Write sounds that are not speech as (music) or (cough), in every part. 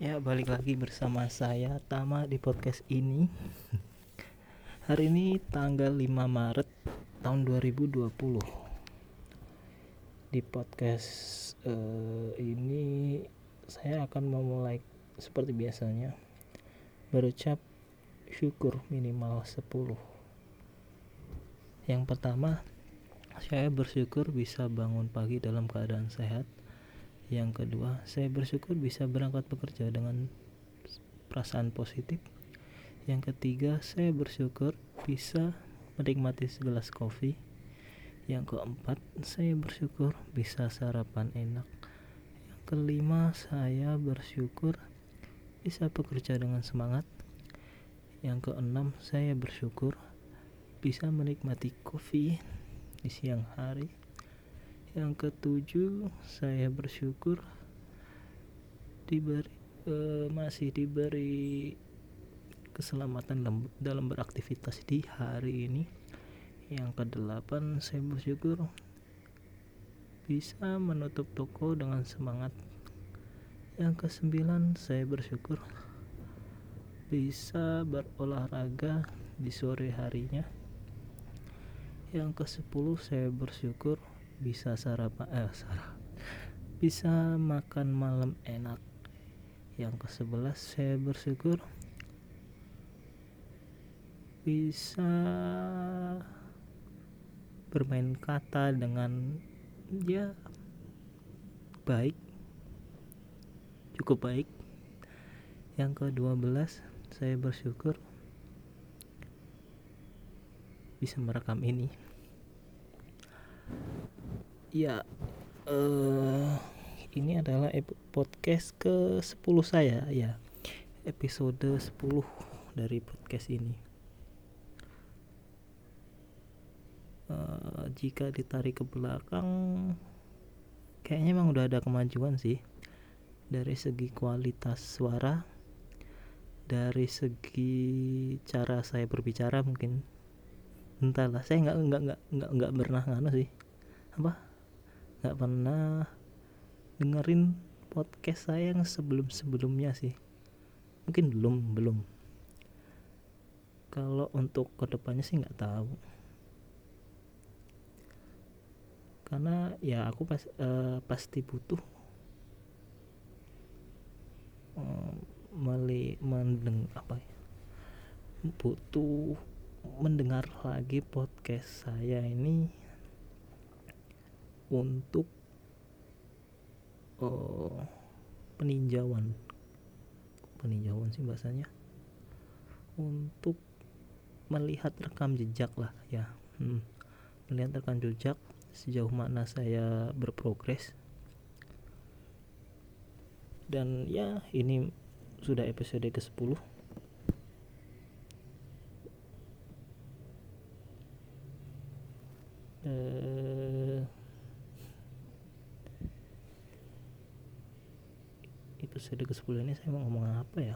Ya, balik lagi bersama saya Tama di podcast ini. (laughs) Hari ini tanggal 5 Maret tahun 2020. Di podcast uh, ini saya akan memulai seperti biasanya berucap syukur minimal 10. Yang pertama, saya bersyukur bisa bangun pagi dalam keadaan sehat yang kedua, saya bersyukur bisa berangkat bekerja dengan perasaan positif. Yang ketiga, saya bersyukur bisa menikmati segelas kopi. Yang keempat, saya bersyukur bisa sarapan enak. Yang kelima, saya bersyukur bisa bekerja dengan semangat. Yang keenam, saya bersyukur bisa menikmati kopi di siang hari yang ketujuh saya bersyukur diberi uh, masih diberi keselamatan dalam, beraktivitas di hari ini. Yang kedelapan saya bersyukur bisa menutup toko dengan semangat. Yang kesembilan saya bersyukur bisa berolahraga di sore harinya. Yang ke sepuluh saya bersyukur bisa sarapan eh sarap. Bisa makan malam enak. Yang ke sebelas saya bersyukur. Bisa bermain kata dengan ya baik. Cukup baik. Yang ke dua belas saya bersyukur bisa merekam ini ya uh, ini adalah podcast ke 10 saya ya. Episode 10 dari podcast ini. Uh, jika ditarik ke belakang kayaknya emang udah ada kemajuan sih. Dari segi kualitas suara dari segi cara saya berbicara mungkin. Entahlah saya nggak nggak nggak nggak nggak pernah nganu sih. Apa nggak pernah dengerin podcast saya yang sebelum sebelumnya sih. Mungkin belum belum. Kalau untuk ke depannya sih nggak tahu. Karena ya aku pas uh, pasti butuh uh, meli mendeng apa ya butuh mendengar lagi podcast saya ini untuk uh, peninjauan. Peninjauan sih bahasanya. Untuk melihat rekam jejak lah ya. Hmm. melihat rekam jejak sejauh mana saya berprogres. Dan ya ini sudah episode ke 10 eh episode ke 10 ini saya mau ngomong apa ya?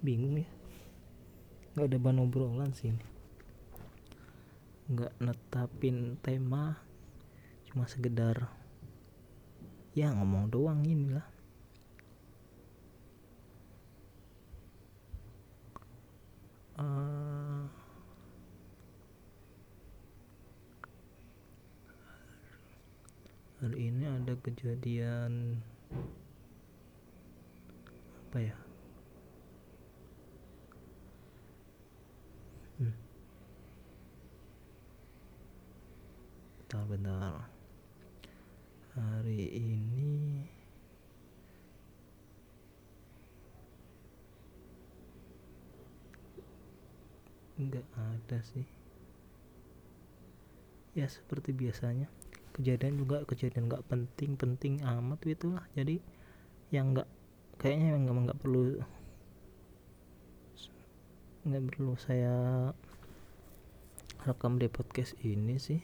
Bingung ya. Nggak ada bahan obrolan sih ini. Nggak netapin tema cuma sekedar ya ngomong doang inilah uh, hari ini ada kejadian apa ya hmm. bentar bentar hari ini nggak ada sih. Ya seperti biasanya. Kejadian juga kejadian nggak penting-penting amat gitu lah jadi yang nggak kayaknya emang nggak perlu nggak perlu saya rekam di podcast ini sih.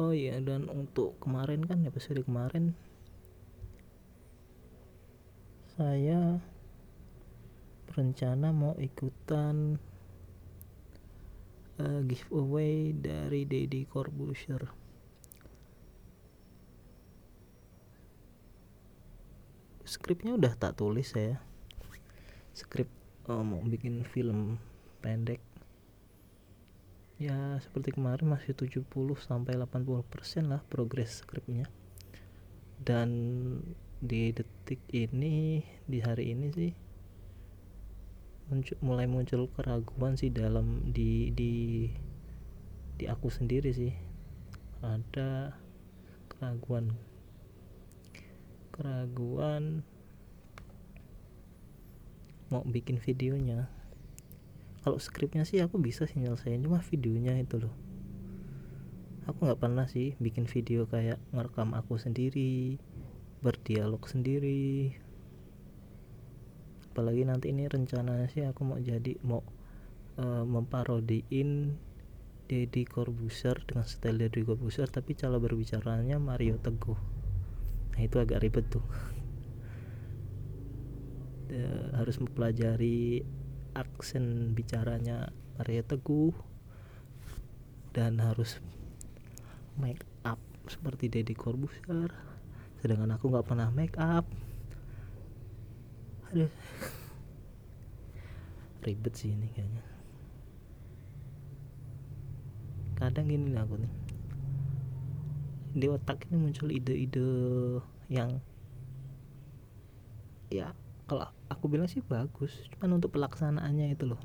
Oh iya dan untuk kemarin kan episode kemarin saya berencana mau ikutan uh, giveaway dari Deddy Corbuzier. Skripnya udah tak tulis saya. Skrip oh, mau bikin film pendek. Ya seperti kemarin masih 70 sampai 80 persen lah progres skripnya. Dan di detik ini di hari ini sih muncul, mulai muncul keraguan sih dalam di di di aku sendiri sih. Ada keraguan. Keraguan mau bikin videonya. Kalau skripnya sih aku bisa sih nyelesain cuma videonya itu loh. Aku nggak pernah sih bikin video kayak ngerekam aku sendiri berdialog sendiri. Apalagi nanti ini rencananya sih aku mau jadi mau uh, memparodiin Deddy Corbuzier dengan style Deddy Corbuzier tapi cara berbicaranya Mario Teguh. Nah itu agak ribet tuh. (laughs) Harus mempelajari aksen bicaranya Mario Teguh dan harus make up seperti Deddy Corbuzier sedangkan aku nggak pernah make up. Aduh. Ribet sih ini kayaknya. Kadang gini aku nih. Di otak ini muncul ide-ide yang ya kalau aku bilang sih bagus cuman untuk pelaksanaannya itu loh.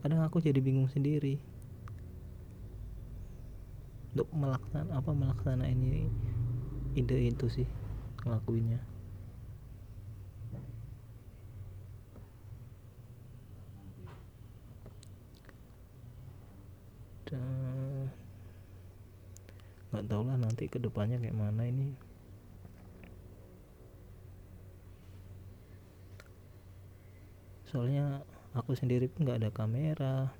Kadang aku jadi bingung sendiri. Untuk melaksanakan apa melaksana ini ide itu sih ngelakuinnya. Nggak tau lah nanti ke depannya kayak mana ini. Soalnya aku sendiri pun nggak ada kamera.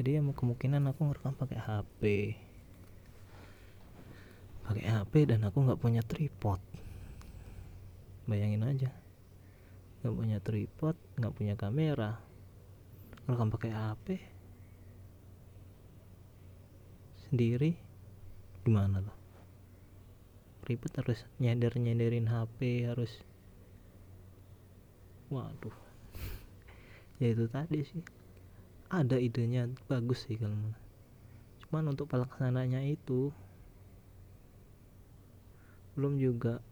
Jadi ya kemungkinan aku ngerekam pakai HP pakai HP dan aku nggak punya tripod. Bayangin aja. Nggak punya tripod nggak punya kamera. Ngerekam pakai HP sendiri gimana tuh? Ribet harus nyender nyenderin HP harus waduh. (laughs) Ya itu tadi sih. Ada idenya bagus sih kalau cuman untuk pelaksananya itu belum juga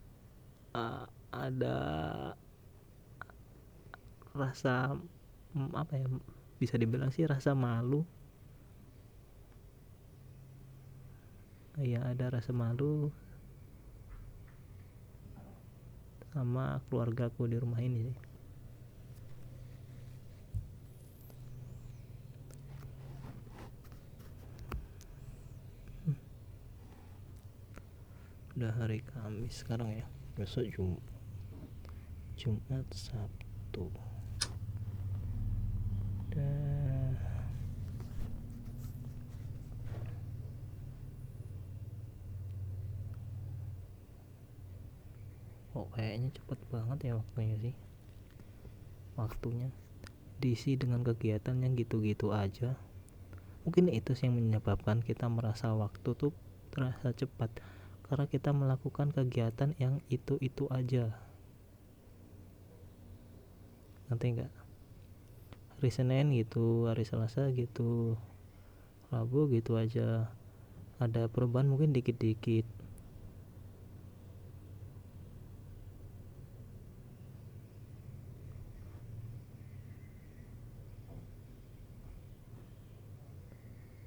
uh, ada rasa apa ya bisa dibilang sih rasa malu. Ya ada rasa malu sama keluargaku di rumah ini sih. Udah sekarang ya. Besok Jum Jumat Sabtu. Udah oh kayaknya cepet banget ya waktunya sih? Waktunya. Diisi dengan kegiatan yang gitu-gitu aja. Mungkin itu sih yang menyebabkan kita merasa waktu tuh terasa cepat karena kita melakukan kegiatan yang itu-itu aja. Nanti enggak hari Senin gitu hari Selasa gitu Rabu gitu aja. Ada perubahan mungkin dikit-dikit.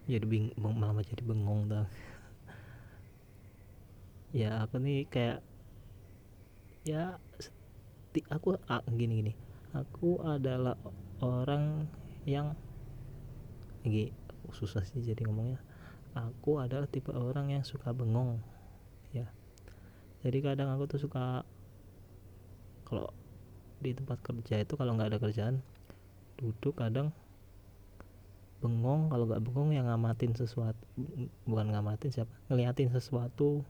Jadi bingung malah jadi bengong dah ya aku nih kayak ya aku ah, gini gini. Aku adalah orang yang gini susah sih jadi ngomongnya. Aku adalah tipe orang yang suka bengong ya. Jadi kadang aku tuh suka kalau di tempat kerja itu kalau nggak ada kerjaan duduk kadang bengong. Kalau nggak bengong yang ngamatin sesuatu bukan ngamatin siapa ngeliatin sesuatu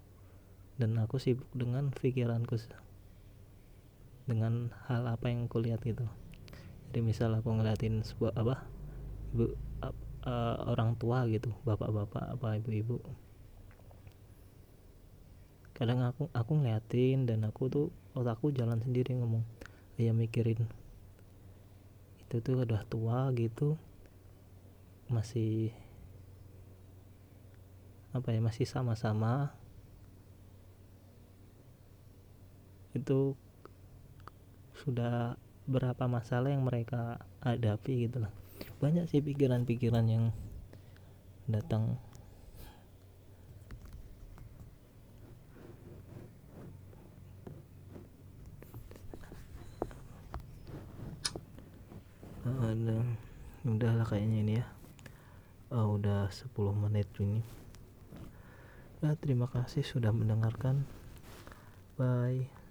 dan aku sibuk dengan pikiranku dengan hal apa yang aku lihat gitu. Jadi misal aku ngeliatin sebuah apa ibu uh, orang tua gitu bapak-bapak apa ibu-ibu. Kadang aku aku ngeliatin dan aku tuh otakku jalan sendiri ngomong ya mikirin itu tuh udah tua gitu masih apa ya masih sama-sama itu sudah berapa masalah yang mereka hadapi gitu lah. Banyak sih pikiran-pikiran yang datang. Ada. Udahlah kayaknya ini ya. Oh, udah 10 menit ini. Nah, terima kasih sudah mendengarkan. Bye